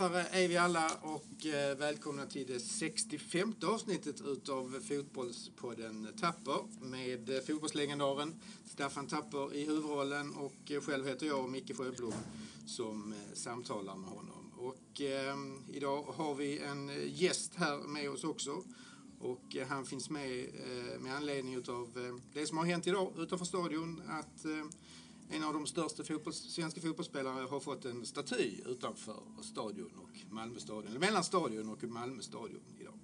Ja, är vi alla och eh, välkomna till det 65 avsnittet utav Fotbollspodden Tapper med eh, fotbollslegendaren Staffan Tapper i huvudrollen och eh, själv heter jag Micke Sjöblom som samtalar med honom. Och eh, idag har vi en gäst här med oss också och han finns med eh, med anledning utav eh, det som har hänt idag utanför stadion att eh, en av de största fotbolls, svenska fotbollsspelare har fått en staty utanför stadion och Malmö stadion, eller mellan stadion och Malmö stadion idag.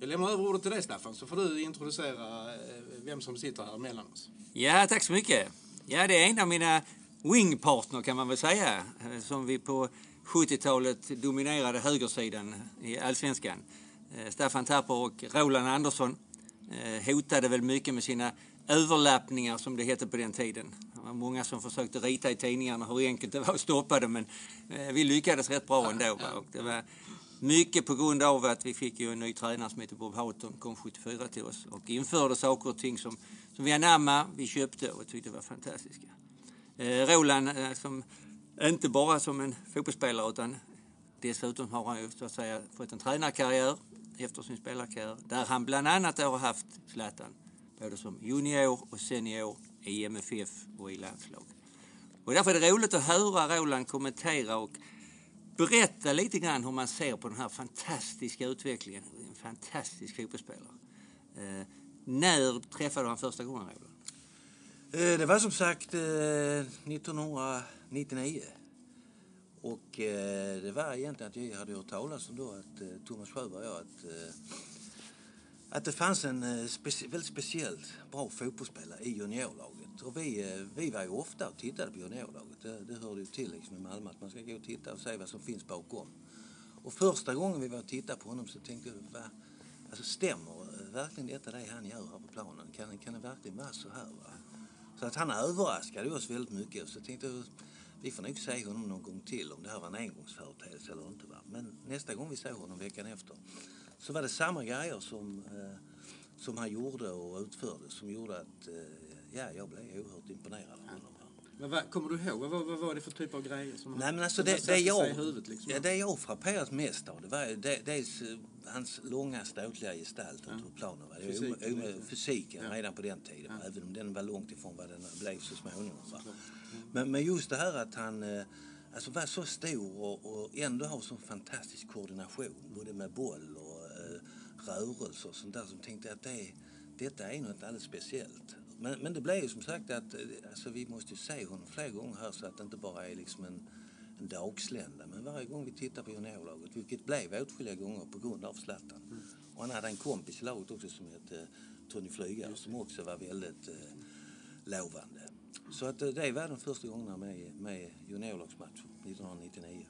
Jag lämnar över ordet till dig Staffan så får du introducera eh, vem som sitter här mellan oss. Ja, tack så mycket. Ja, det är en av mina wingpartner kan man väl säga, eh, som vi på 70-talet dominerade högersidan i allsvenskan. Eh, Staffan Tapper och Roland Andersson hotade väl mycket med sina överlappningar som det hette på den tiden. Det var många som försökte rita i tidningarna hur enkelt det var att stoppa det men eh, vi lyckades rätt bra ändå. Va? Och det var mycket på grund av att vi fick ju en ny tränare som heter Bob Houghton, kom 74 till oss och införde saker och ting som, som vi anammade, vi köpte och tyckte var fantastiska. Eh, Roland eh, som inte bara som en fotbollsspelare utan dessutom har han ju så att säga fått en tränarkarriär efter sin spelarkarriär där han bland annat har haft Zlatan både som junior och senior i MFF och i landslag. Och därför är det roligt att höra Roland kommentera och berätta lite grann hur man ser på den här fantastiska utvecklingen. En fantastisk fotbollsspelare. Eh, när träffade du han första gången Roland? Eh, det var som sagt eh, 1999. Och eh, det var egentligen att jag hade hört talas om då att Thomas Sjöberg och jag att, att det fanns en speci- väldigt speciellt bra fotbollsspelare i juniorlaget. Och vi, eh, vi var ju ofta och tittade på juniorlaget. Det, det hörde ju till liksom i Malmö att man ska gå och titta och se vad som finns bakom. Och första gången vi var och tittade på honom så tänkte jag, va, alltså stämmer eh, verkligen detta det han gör här på planen? Kan, kan det verkligen vara så här? Va? Så att han överraskade oss väldigt mycket. Och så tänkte jag, vi får nog se honom någon gång till om det här var en engångsföreteelse eller inte. Va? Men nästa gång vi såg honom veckan efter så var det samma grejer som, eh, som han gjorde och utförde som gjorde att eh, ja, jag blev oerhört imponerad av honom. Men vad, kommer du ihåg, vad, vad, vad var det för typ av grejer som Nej men alltså det, det, jag, huvudet liksom? ja, det jag frapperades mest av det var ju de, dels eh, hans långa ståtliga gestalt ute på planen. Va? Det var Fysiken, o- o- liksom. fysiken Ja. redan på den tiden, va? även om den var långt ifrån vad den blev så småningom. Va? Men, men just det här att han eh, alltså var så stor och, och ändå har så fantastisk koordination både med boll och eh, rörelser och sånt där som tänkte att det, detta är något alldeles speciellt. Men, men det blev ju som sagt att eh, alltså, vi måste se honom fler gånger här så att det inte bara är liksom en, en dagslända. Men varje gång vi tittar på juniorlaget, vilket blev åtskilliga gånger på grund av Zlatan. Och han hade en kompis i laget också som hette Tony Flygare som också var väldigt eh, lovande. Så att eh, det var de första gångerna med, med juniorlagsmatch 1999.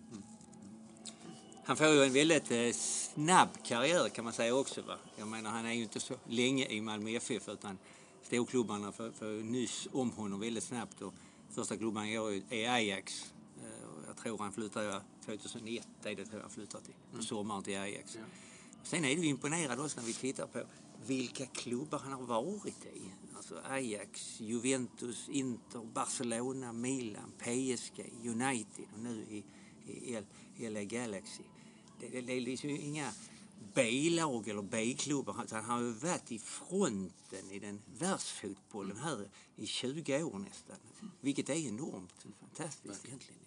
Han får ju en väldigt eh, snabb karriär kan man säga också. Va? Jag menar han är ju inte så länge i Malmö FF utan storklubbarna får, får nyss om honom väldigt snabbt. Och första klubban han går i är Ajax. Eh, jag tror han flyttar 2001, det är det tror jag han flyttar till. På sommaren till Ajax. Sen är du imponerad också när vi tittar på vilka klubbar han har varit i. Alltså Ajax, Juventus, Inter, Barcelona, Milan, PSG, United och nu i, i LA Galaxy. Det, det, är liksom inga B-lag eller B-klubbar han har ju varit i fronten i den världsfotbollen här i 20 år nästan. Vilket är enormt fantastiskt egentligen.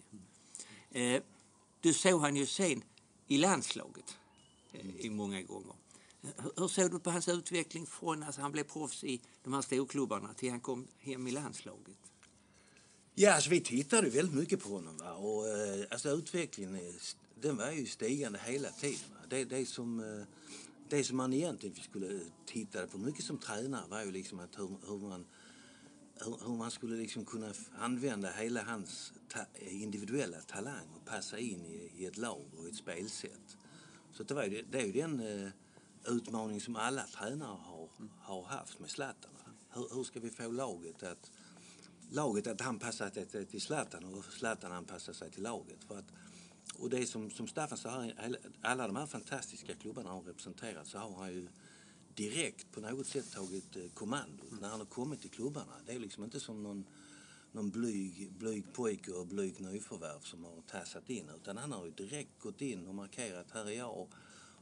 Eh, du såg han ju sen i landslaget eh, i många gånger. Hur- såg du på hans utveckling från att han blev proffs i de här storklubbarna till han kom hem i landslaget? Ja, alltså vi tittade väldigt mycket på honom. Va? Och, eh, alltså utvecklingen den var ju stigande hela tiden. Det, det, som, eh, det som man egentligen skulle titta på mycket som tränare var ju liksom att hur, hur man hur, man skulle liksom kunna använda hela hans ta, individuella talang och passa in i, i ett lag och ett spelsätt. Så det, var ju, det är ju den eh, utmaning som alla tränare har, har haft med Zlatan. Hur, hur ska vi få laget att laget att anpassa sig till- Zlatan och Zlatan anpassa sig till laget. För att, och det är som, som Staffan sa, alla- de här fantastiska klubbarna han representerat så har han ju direkt på något sätt tagit eh, kommandot när han har kommit till klubbarna. Det är liksom inte som någon någon blyg, blyg pojke och blyg nyförvärv som har tassat in utan han har ju direkt gått in och markerat här är jag och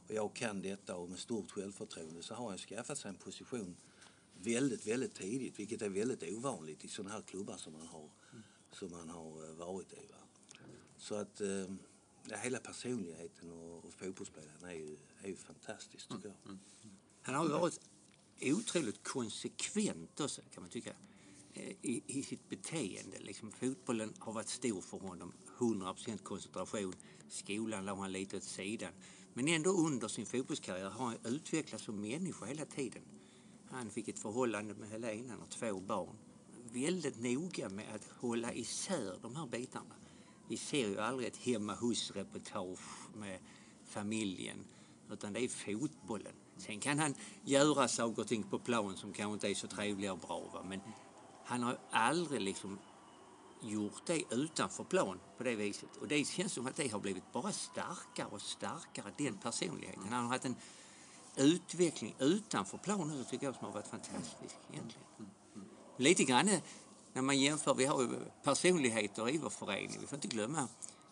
jag kan detta och med stort självförtroende så har han skaffat sig en position väldigt, väldigt tidigt vilket är väldigt ovanligt i sådana här klubbar som man har, som man har eh, varit i. Va? Så att eh, ja, hela personligheten och, och fotbollsspelaren är ju, är ju fantastisk tycker jag. Mm, mm. Han har ju varit otroligt konsekvent också kan man tycka i, i sitt beteende. Liksom, fotbollen har varit stor för honom. 100% koncentration. Skolan la han lite åt sidan. Men ändå under sin fotbollskarriär har han utvecklats som människa hela tiden. Han fick ett förhållande med Helena, och två barn. Väldigt noga med att hålla isär de här bitarna. Vi ser ju aldrig ett hemma hos-reportage med familjen, utan det är fotbollen. Sen kan han göra saker och ting på plan som kanske inte är så trevliga och bra, va? men han har aldrig liksom gjort det utanför plan på det viset. Och det känns som att det har blivit bara starkare och starkare, den personligheten. Han har haft en utveckling utanför plan nu tycker jag som har varit fantastisk egentligen. Lite grann eh, när man jämför, vi har ju personligheter i vår förening, vi får inte glömma.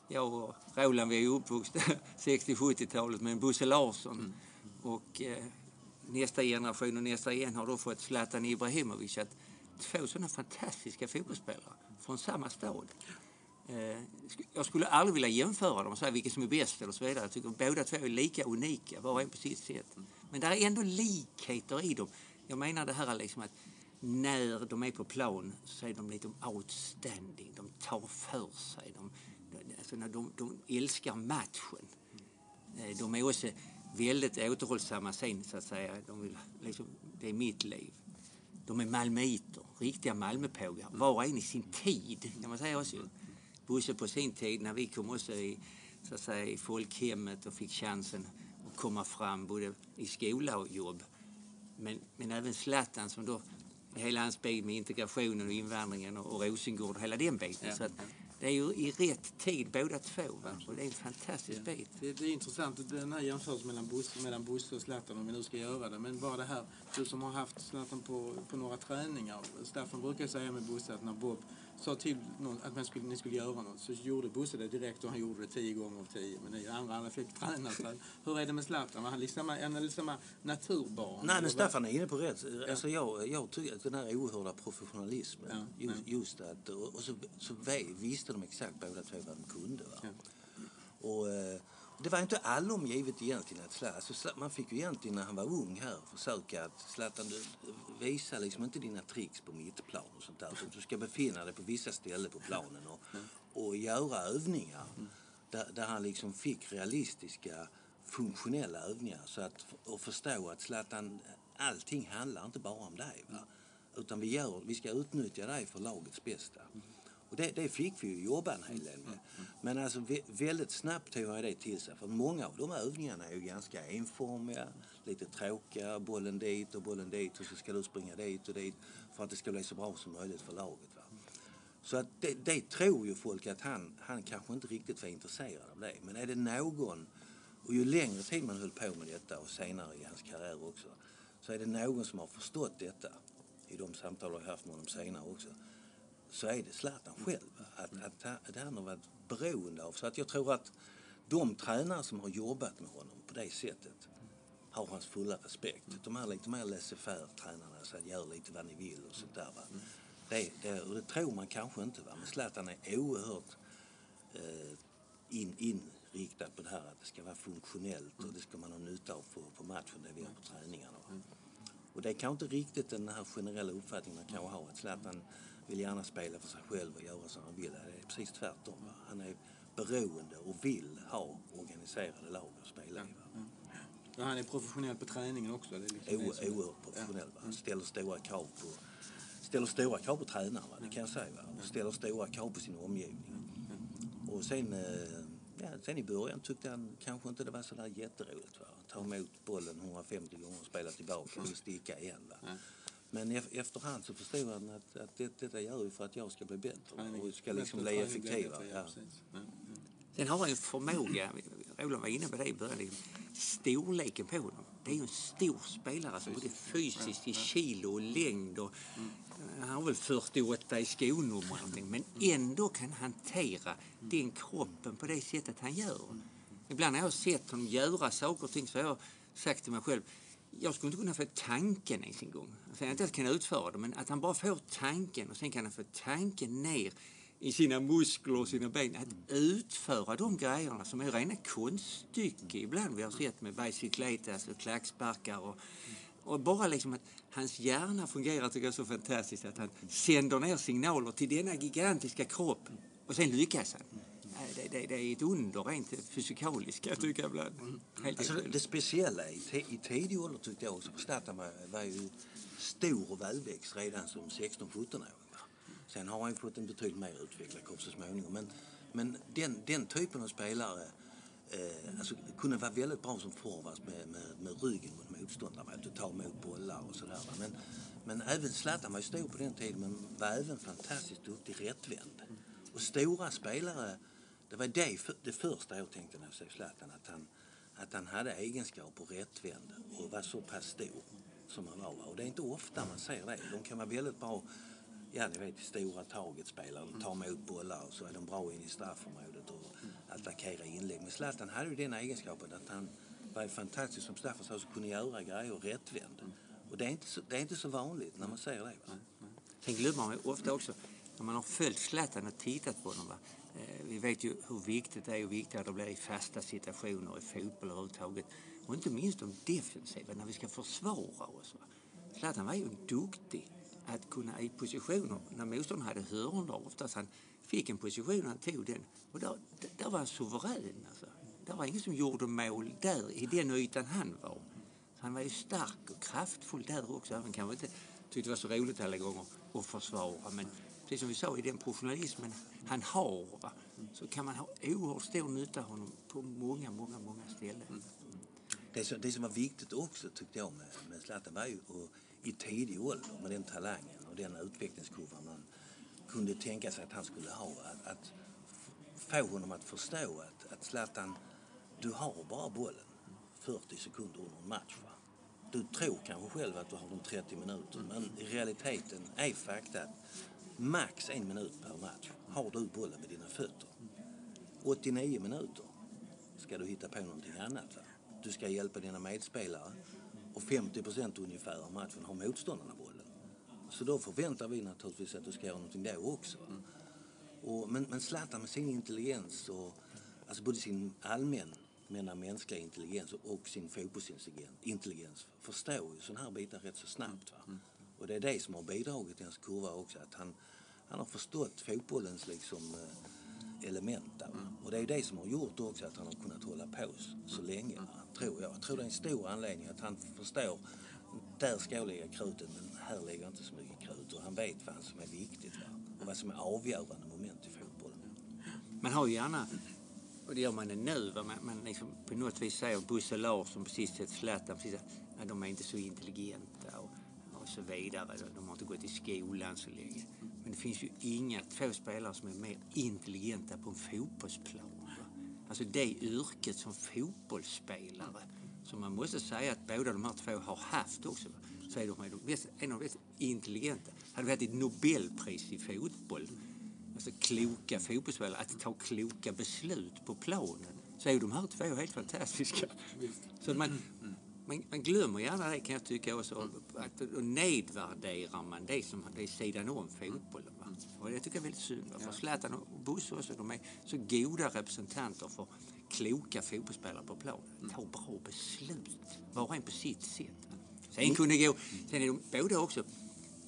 Jag och Roland vi är uppvuxna 60-70-talet med Bosse Larsson och eh, nästa generation och nästa igen har då fått Zlatan Ibrahimovic. Att två sådana fantastiska fotbollsspelare från samma stad. Eh, jag skulle aldrig vilja jämföra dem och säga vilken som är bäst eller så vidare. Jag tycker båda två är lika unika, var och en på sitt sätt. Men det är ändå likheter i dem. Jag menar det här liksom att när de är på plan så är de lite outstanding. De tar för sig. De, alltså när de, de älskar matchen. Eh, de är också väldigt återhållsamma sen så att säga. De vill, liksom, det är mitt liv. De är malmöiter, riktiga Malmöpågar. Var och en i sin tid kan man säga också. Bosse på sin tid när vi kom också i, så att säga, i folkhemmet och fick chansen att komma fram både i skola och jobb. Men, men även Zlatan som då hela hans bit med integrationen och invandringen och, och Rosengård och hela den biten. Ja. Så det är ju i rätt tid båda två va? och det är en fantastisk bit. Det, det är intressant den här jämförelsen mellan Bosse, mellan Bosse och Zlatan om vi nu ska göra det. Men bara det här, du som har haft Zlatan på, på några träningar. Staffan brukar säga med Bosse att när Bob sa till någon att man skulle, ni skulle göra något så gjorde Bosse det direkt och han gjorde det tio gånger av tio. Men det andra alla fick träna. Så hur är det med Zlatan? Var han liksom, är han samma naturbarn? Nej, men? Staffan är inne på rätt. Alltså jag, jag tycker att den här oerhörda professionalismen, Ja, just, ja. just att, och så, så visste de exakt båda två vad de kunde. Va? Ja. Och, eh, det var inte allom givet egentligen att Zlatan, alltså, man fick ju egentligen när han var ung här försöka att Zlatan, du, visa liksom inte dina tricks på mittplan och sånt där. Du ska befinna dig på vissa ställen på planen och, och göra övningar där, där han liksom fick realistiska funktionella övningar så att, och förstå att Zlatan, allting handlar inte bara om dig. Va? Utan vi, gör, vi ska utnyttja dig för lagets bästa. Och det, det fick vi ju jobba en hel del med. Men alltså väldigt snabbt tog jag det till sig. För många av de här övningarna är ju ganska enformiga, lite tråkiga. Bollen dit och bollen dit och så ska du springa dit och dit för att det ska bli så bra som möjligt för laget. Va? Så att det, det tror ju folk att han, han kanske inte riktigt var intresserad av det. Men är det någon, och ju längre tid man höll på med detta och senare i hans karriär också, så är det någon som har förstått detta i de samtal jag har haft med honom senare också, så är det Zlatan själv. Att, att, han- han har varit beroende av. Så att jag tror att de tränare som har jobbat med honom på det sättet har hans fulla respekt. De här lite mer laissez-faire-tränarna, som att gör lite vad ni vill och sånt där. Va? Det, det, och det tror man kanske inte. Va? Men Zlatan är oerhört eh, in, inriktad på det här att det ska vara funktionellt och det ska man ha nytta av på, på matchen, det vi gör på träningarna. Va? Och det är kanske inte riktigt den här generella uppfattningen man kanske har att Zlatan vill gärna spela för sig själv och göra som han vill. Det är precis tvärtom. Va? Han är beroende och vill ha organiserade lag att spela i. Va? Ja, han är professionell på träningen också. Det är liksom O- det Oerhört professionell. Va? Han ställer stora krav på ställer stora krav på tränaren, va? det kan jag säga. Va? Och ställer stora krav på sin omgivning. Och sen, eh, ja, sen i början tyckte han kanske inte det var så där jätteroligt. Va? Ta emot bollen 150 gånger och spela tillbaka och sticka igen. Va? Nej. Men ef- efterhand så förstod han att, att det, detta gör ju för att jag ska bli bättre och ska liksom bli effektivare. Ja. ja. Sen har han ju en förmåga, Roland var inne på det i början, liksom, storleken på honom. Det är ju en stor spelare, alltså, både fysiskt i kilo och längd. Och, han har väl 48 i skonummer men ändå kan hantera den kroppen på det sättet han gör. Ibland när jag sett honom göra saker och ting så har jag sagt till mig själv jag skulle inte kunna få tanken ens en gång. Alltså jag inte kan utföra det, men att han bara får tanken och sen kan han få tanken ner i sina muskler och sina ben att utföra de grejerna som är rena konststycke ibland vi har sett med bicicletas och alltså klacksparkar och, och bara liksom att hans hjärna fungerar tycker jag så fantastiskt att han sänder ner signaler till denna gigantiska kropp och sen lyckas han. Det, det, det är ett under rent fysikaliskt kan jag tycka ibland. Helt Alltså, det speciella i, te, i tidig ålder tyckte jag också, Zlatan var, ju stor och välväxt redan som 16-17-åring. va. Sen har han ju fått en betydligt mer utvecklad kropp så småningom. Men, men den, den typen av spelare eh, alltså, kunde vara väldigt bra som forwards med, med, med ryggen mot motståndaren. Att ta emot bollar och sådär. Men, men även Zlatan var ju stor på den tiden men var även fantastiskt duktig rättvänd. Och stora spelare, det var det, det första jag tänkte när jag såg Zlatan. Att han, att han hade egenskaper rättvänd och var så pass stor som han var. Och det är inte ofta man ser det. De kan vara väldigt bra, ja ni vet, stora taget spelare. De tar emot bollar och så är de bra in i straffområdet och attackerar inlägg. Men Zlatan hade ju den egenskapen att han var fantastisk som Staffan sa, så kunde göra grejer rättvänd. Och det är, inte så, det är inte så vanligt när man ser det. Va? Sen glömmer man ju ofta också, när man har följt Zlatan och tittat på honom. Va? Vi vet ju hur viktigt det är och viktigare det blir i fasta situationer i fotboll överhuvudtaget. Och inte minst de defensiva, när vi ska försvara oss. Zlatan var ju duktig att kunna i positioner, när motståndaren hade hörnor, oftast han fick en position och han tog den. Och där, där- där var han suverän alltså. Det var ingen som gjorde mål där, i den ytan han var. Så han var ju stark och kraftfull där också. Även kanske inte tyckte det var så roligt alla gånger att försvara. Men precis som vi sa, i den professionalismen han har va, så kan man ha oerhört stor nytta av honom på många, många, många ställen. Mm. Det som, det som var viktigt också tyckte jag med, med Zlatan var ju att i tidig ålder med den talangen och den utvecklingskurvan man kunde tänka sig att han skulle ha. Att, att få honom att förstå att, att Zlatan, du har bara bollen 40 sekunder under en match. Va? Du tror kanske själv att du har de 30 minuter men i realiteten är fakta att max en minut per match har du bollen med dina fötter. 89 minuter ska du hitta på någonting annat. Va? Du ska hjälpa dina medspelare och 50 procent ungefär av matchen har motståndarna bollen. Så då förväntar vi naturligtvis att du ska göra någonting då också. Och, men, men Zlatan med sin intelligens och alltså både sin allmän menar mänskliga intelligens och sin fotbollsintelligens förstår ju sådana här bitar rätt så snabbt. Va? Och det är det som har bidragit till hans kurva också. Att han, han har förstått fotbollens liksom, eh, element där. va. Och det är det som har gjort också att han har kunnat hålla på så, länge. Va? Tror jag. jag tror det är en stor anledning att han förstår där ska jag lägga krutet men här lägger jag inte så mycket krut. Och han vet vad som är viktigt och vad som är avgörande moment i fotbollen. Man har ju gärna, och det gör man nu, va, man, man liksom på något vis säger Bosse Larsson precis sett Zlatan precis att de är inte så intelligenta och, så vidare. De har inte gått i skolan så länge. Men det finns ju inga två spelare som är mer intelligenta på en fotbollsplan. Alltså det yrket som fotbollsspelare som man måste säga att båda de här två har haft också. Så är de en av de mest intelligenta. Hade vi haft ett Nobelpris i fotboll alltså kloka fotbollsspelare, att ta kloka beslut på planen, så är de här två helt fantastiska. Så man, man, man glömmer gärna det kan jag tycka också. Att, och nedvärderar man det som det är sidan om fotbollen. Va? Och det tycker jag är väldigt synd. Va? För Zlatan och Bosse också, de är så goda representanter för kloka fotbollsspelare på planen. Tar bra beslut, var och en på sitt sätt. Va? Sen kunde gå, sen är de båda också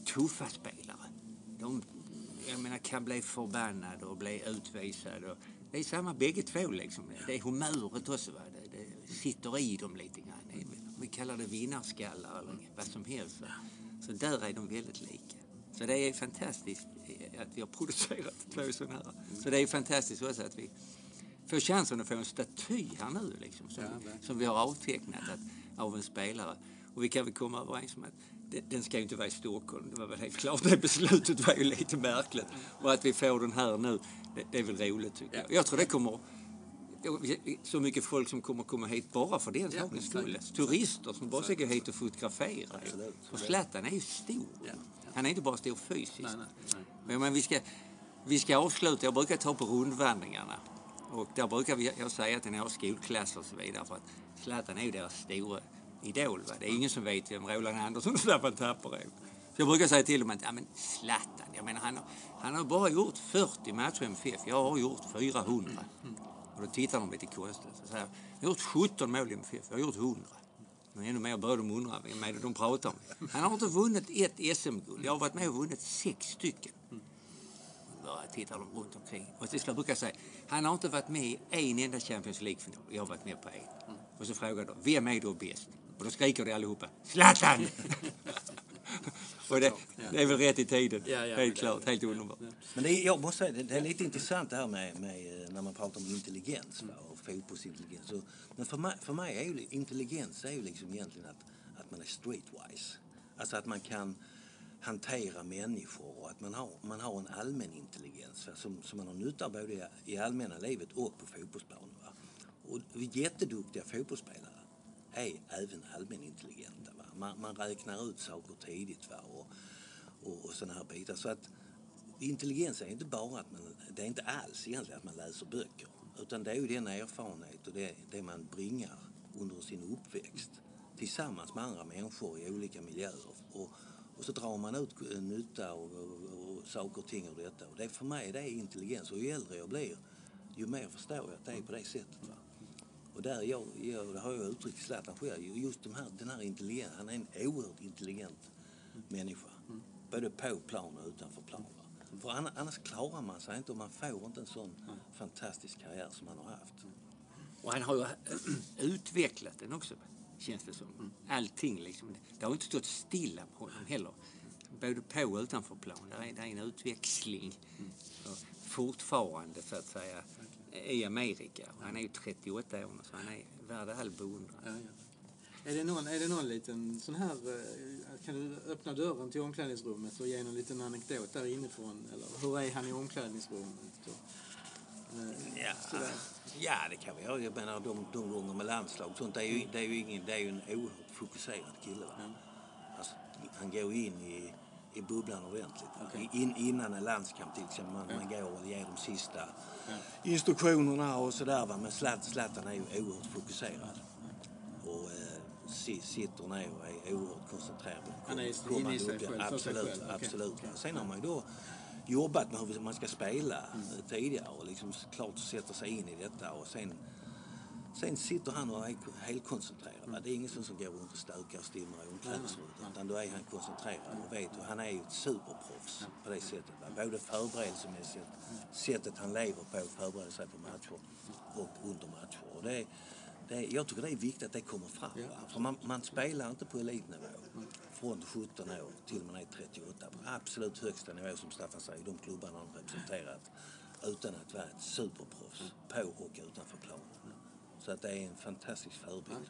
tuffa spelare. De jag menar, kan bli förbannad och bli utvisad. Och det är samma bägge två liksom. Det är humöret också. Va? Det, det sitter i dem lite grann. Kallar det vinnarskallar eller vad som helst. Så där är de väldigt lika. Så det är fantastiskt eh, att vi har producerat två sådana här. Så det är fantastiskt också att vi får chansen att få en staty här nu liksom. Som, som vi har avtecknat att, av en spelare. Och vi kan väl komma överens om att den, den ska ju inte vara i Stockholm. Det var väl helt klart. Det beslutet var ju lite märkligt. Och att vi får den här nu, det, det är väl roligt tycker jag. Jag tror det kommer så mycket folk som kommer komma hit bara för den sakens skull. Turister som bara ska gå hit och fotografera. Absolut. För Zlatan är ju stor. Han är inte bara stor fysiskt. Nej, nej, nej. Men, vi, ska, vi ska avsluta. Jag brukar ta på rundvandringarna. Och där brukar vi, jag säga till några skolklasser och så vidare. För att Zlatan är ju deras stora idol. Va? Det är ingen som vet vem Roland Andersson och Staffan Tapper är. Så jag brukar säga till dem att ja, men Zlatan, jag menar, han, har, han har bara gjort 40 matcher i MFF. Jag har gjort 400. Och då tittar de lite konstigt. Så säger jag, har gjort 17 mål i MFF. Jag har gjort 100. Men ännu mer börjar de undra vem är det de pratar om. Han har inte vunnit ett SM-guld. Jag har varit med och vunnit sex stycken. Då tittar de runt omkring. Och till slut brukar jag säga, han har inte varit med i en enda Champions League-final. Jag har varit med på en. Och så frågar de, vem är då bäst? Och då skriker de allihopa, Zlatan! och det, det är väl rätt i tiden. Ja, ja, helt det- klart, helt underbart. Men det är, jag måste säga, det, är lite intressant det här med, med när man pratar om intelligens va, och fotbollsintelligens. Så, men för mig, för mig är ju intelligens är ju liksom egentligen att, att man är streetwise. Alltså att man kan hantera människor och att man har, man har en allmän intelligens va, som, som man har nytta av både i, i allmänna livet och på fotbollsplanen. Va. Och jätteduktiga fotbollsspelare är även allmänintelligenta. Va. Man, man räknar ut saker tidigt va, och, och, och sådana här bitar. Så att intelligens är inte bara att man, det är inte alls egentligen att man läser böcker. Utan det är ju den erfarenhet och det, det man bringar under sin uppväxt tillsammans med andra människor i olika miljöer. Och, och så drar man ut nytta och, och, och saker och ting ur detta. Och det, för mig det är intelligens. Och ju äldre jag blir, ju mer förstår jag att det är på det sättet. Va? Och där jag, jag, det har jag uttryckt Zlatan själv, just de här, den här intelligens, han är en oerhört intelligent människa. Både på plan och utanför plan. För anna- annars klarar man sig inte och man får inte en sån fantastisk karriär som han har haft. Och han har ju utvecklat den också, känns det som. Allting liksom. Det har inte stått stilla på honom heller. Både på och utanför plan. Det är, det är en utväxling. Och fortfarande, så att säga, i Amerika. Och han är ju 38 år nu, så han är värd all beundran. Ja, ja. Är det, någon, är det någon liten sån här, eh, kan du öppna dörren till omklädningsrummet och ge någon liten anekdot där inifrån? Eller hur är han i omklädningsrummet? Och, eh, Ja, sådär. ja det kan vi göra. Jag menar de, de gånger med landslag sånt. Det är ju, det är ju, ingen, det är ju en oerhört fokuserad kille. Va? Alltså, han går in i, i bubblan ordentligt. Okej. In, innan en landskamp till exempel. Man, man går och ger de sista instruktionerna och sådär. Va? Men Zlat- Zlatan är ju oerhört fokuserad. Och eh, sitter ner och är oerhört koncentrerad på Han i kommande sig uppgift. själv, för sig Absolut, absolut. okej. Sen har man ju då jobbat med hur man ska spela Mm. tidigare och liksom klart sätter sig in i detta och sen Sen sitter han och är helt koncentrerad. va. Det är ingen som går runt och stökar och stimmar i omklädningsrummet. Utan då är han koncentrerad och vet och han är ju ett superproffs på det sättet. Va. Både förberedelsemässigt, sättet han lever på, förbereder sig på matcher och under matcher. Och det, det, jag tycker det är viktigt att det kommer fram. Va. För man, man spelar inte på elitnivå från 17 år till man är 38. På absolut högsta nivå som Staffan säger, de klubbarna han representerat. Utan att vara ett superproffs på och utanför planen. Så att det är en fantastisk förebild.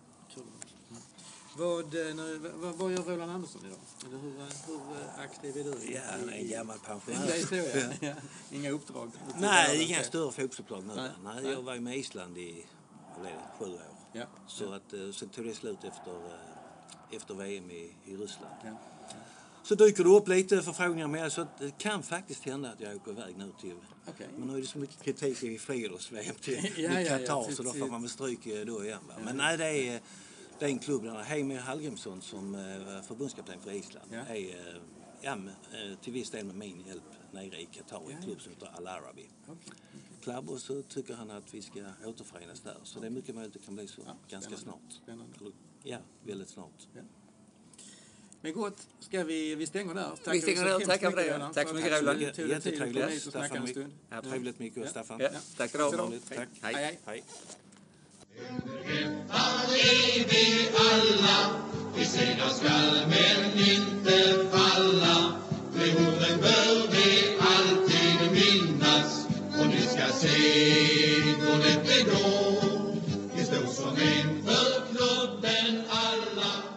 Vad, eh, nu, vad, vad gör Roland Andersson idag? Eller hur, eh, hur eh, aktiv är du? Ja, han är en gammal Det är pensionär. så, ja. ja. Inga uppdrag? Nej, inga större fotbollsuppdrag nu. Nej, Nej, jag var ju med Island i vad blev det, sju år. Ja. Så att, eh, sen tog det slut efter, eh, efter VM i, i Ryssland. Ja. Så dyker det upp lite förfrågningar med så det kan faktiskt hända att jag åker iväg nu till... Okej. Men nu är det så mycket kritik i friidrotts-VM till Qatar så då får man väl stryk eh, då igen. Va? Men nej, det är, det är en klubb där Heimir Hallgrímsson som eh, förbundskapten för Island Ja. är ja, till viss del med min hjälp nere i Qatar i en klubb som heter Al Arabi Okej. Club och så tycker han att vi ska återförenas där. Så det är mycket möjligt att det kan bli så Ja, ganska spännande. snart. Spännande. Eller, ja, väldigt snart. Men gott, ska vi, vi stänger där. Tack Vi stänger där. hemskt Tackar för mycket, det. Roland, Tack så för mycket, att Roland. Jättetrevligt. och Staffan, mycket- Trevligt Micke och Ja. Staffan. Ja, tack ska du ha. mycket. Tack. Hej. Hej, hej. Hej. vi alla Vi segrar skall men inte falla orden bör vi sent och nätt är grå. Vi stod som en för klubben alla